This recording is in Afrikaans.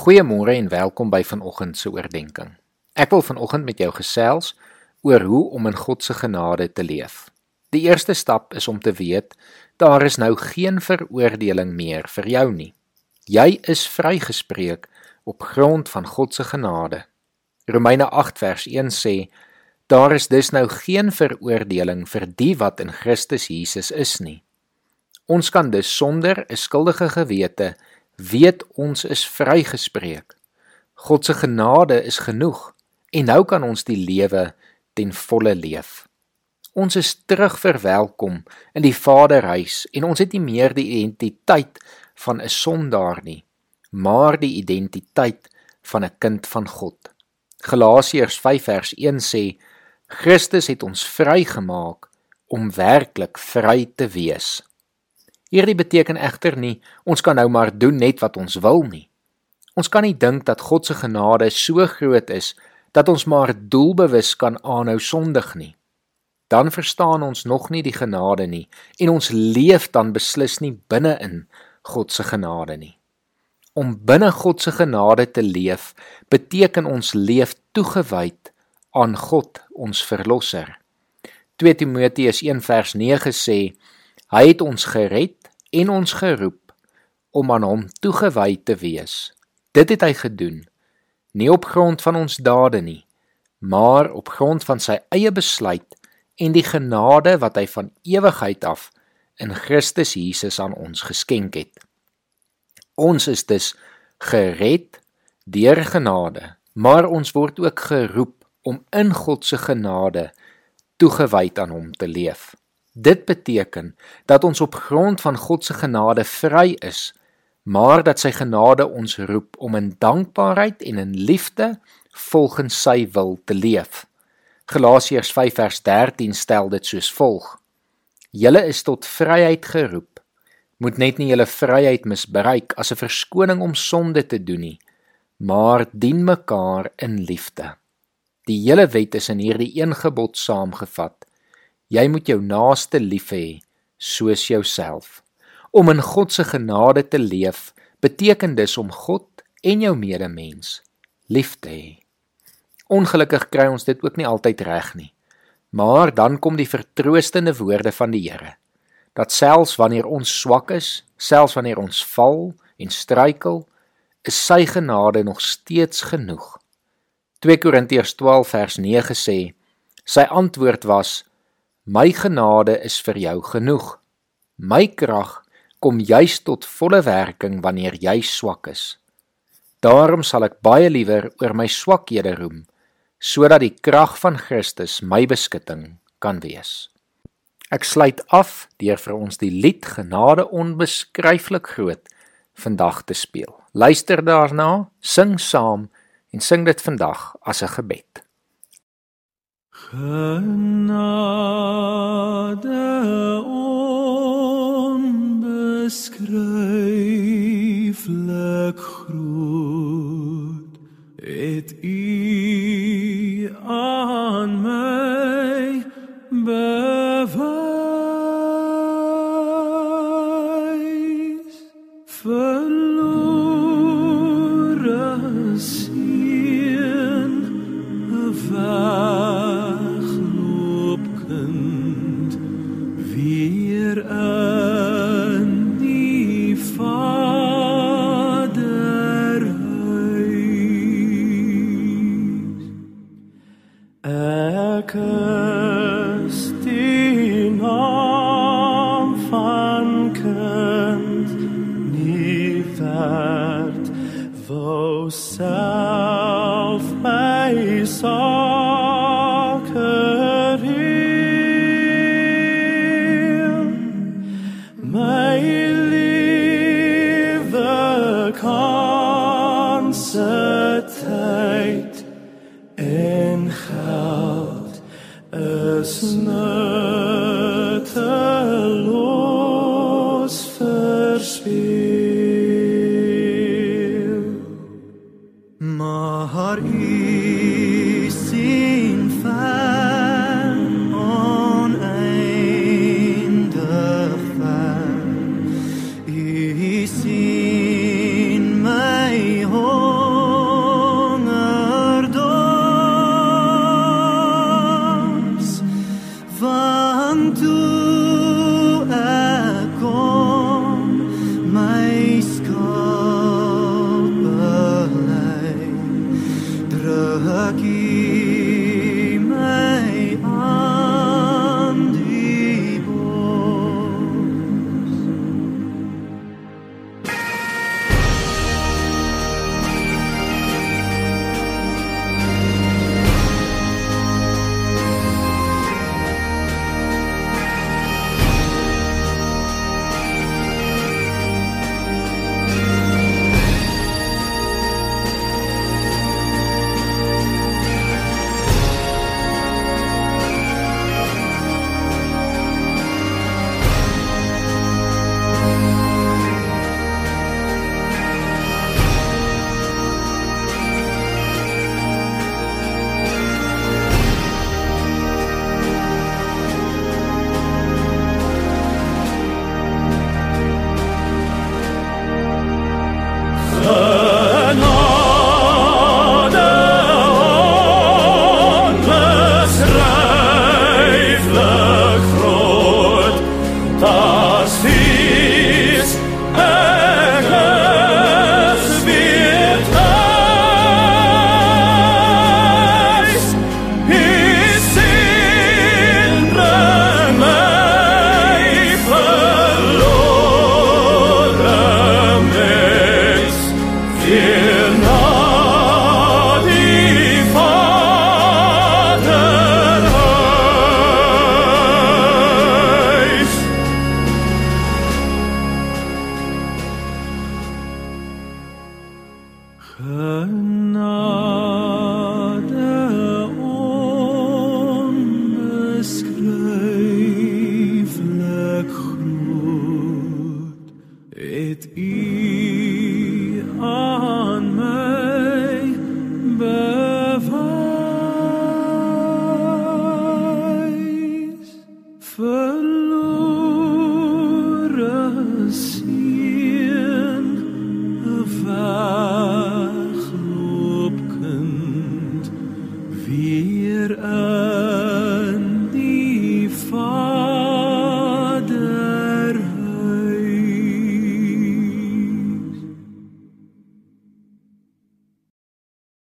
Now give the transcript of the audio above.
Goeiemôre en welkom by vanoggend se oordeenking. Ek wil vanoggend met jou gesels oor hoe om in God se genade te leef. Die eerste stap is om te weet daar is nou geen veroordeling meer vir jou nie. Jy is vrygespreek op grond van God se genade. Romeine 8 vers 1 sê daar is dus nou geen veroordeling vir die wat in Christus Jesus is nie. Ons kan dus sonder 'n skuldige gewete weet ons is vrygespreek. God se genade is genoeg en nou kan ons die lewe ten volle leef. Ons is terug verwelkom in die Vaderhuis en ons het nie meer die identiteit van 'n sondaar nie, maar die identiteit van 'n kind van God. Galasiërs 5 vers 1 sê Christus het ons vrygemaak om werklik vry te wees. Hierdie beteken egter nie ons kan nou maar doen net wat ons wil nie. Ons kan nie dink dat God se genade so groot is dat ons maar doelbewus kan aanhou sondig nie. Dan verstaan ons nog nie die genade nie en ons leef dan beslis nie binne in God se genade nie. Om binne God se genade te leef beteken ons leef toegewyd aan God ons verlosser. 2 Timoteus 1 vers 9 sê hy het ons gered en ons geroep om aan hom toegewy te wees. Dit het hy gedoen nie op grond van ons dade nie, maar op grond van sy eie besluit en die genade wat hy van ewigheid af in Christus Jesus aan ons geskenk het. Ons is dus gered deur genade, maar ons word ook geroep om in God se genade toegewyd aan hom te leef. Dit beteken dat ons op grond van God se genade vry is, maar dat sy genade ons roep om in dankbaarheid en in liefde volgens sy wil te leef. Galasiërs 5 vers 13 stel dit soos volg: Julle is tot vryheid geroep. Moet net nie julle vryheid misbruik as 'n verskoning om sonde te doen nie, maar dien mekaar in liefde. Die hele wet is in hierdie een gebod saamgevat. Jy moet jou naaste lief hê soos jouself. Om in God se genade te leef beteken dus om God en jou medemens lief te hê. Ongelukkig kry ons dit ook nie altyd reg nie. Maar dan kom die vertroostende woorde van die Here dat selfs wanneer ons swak is, selfs wanneer ons val en struikel, is sy genade nog steeds genoeg. 2 Korintiërs 12 vers 9 sê: Sy antwoord was: My genade is vir jou genoeg. My krag kom juis tot volle werking wanneer jy swak is. Daarom sal ek baie liewer oor my swakhede roem, sodat die krag van Christus my beskutting kan wees. Ek sluit af deur vir ons die lied Genade onbeskryflik groot vandag te speel. Luister daarna, sing saam en sing dit vandag as 'n gebed. Genade onbeskryflik groot het u myself a soccer my leave the in held a snow. to Er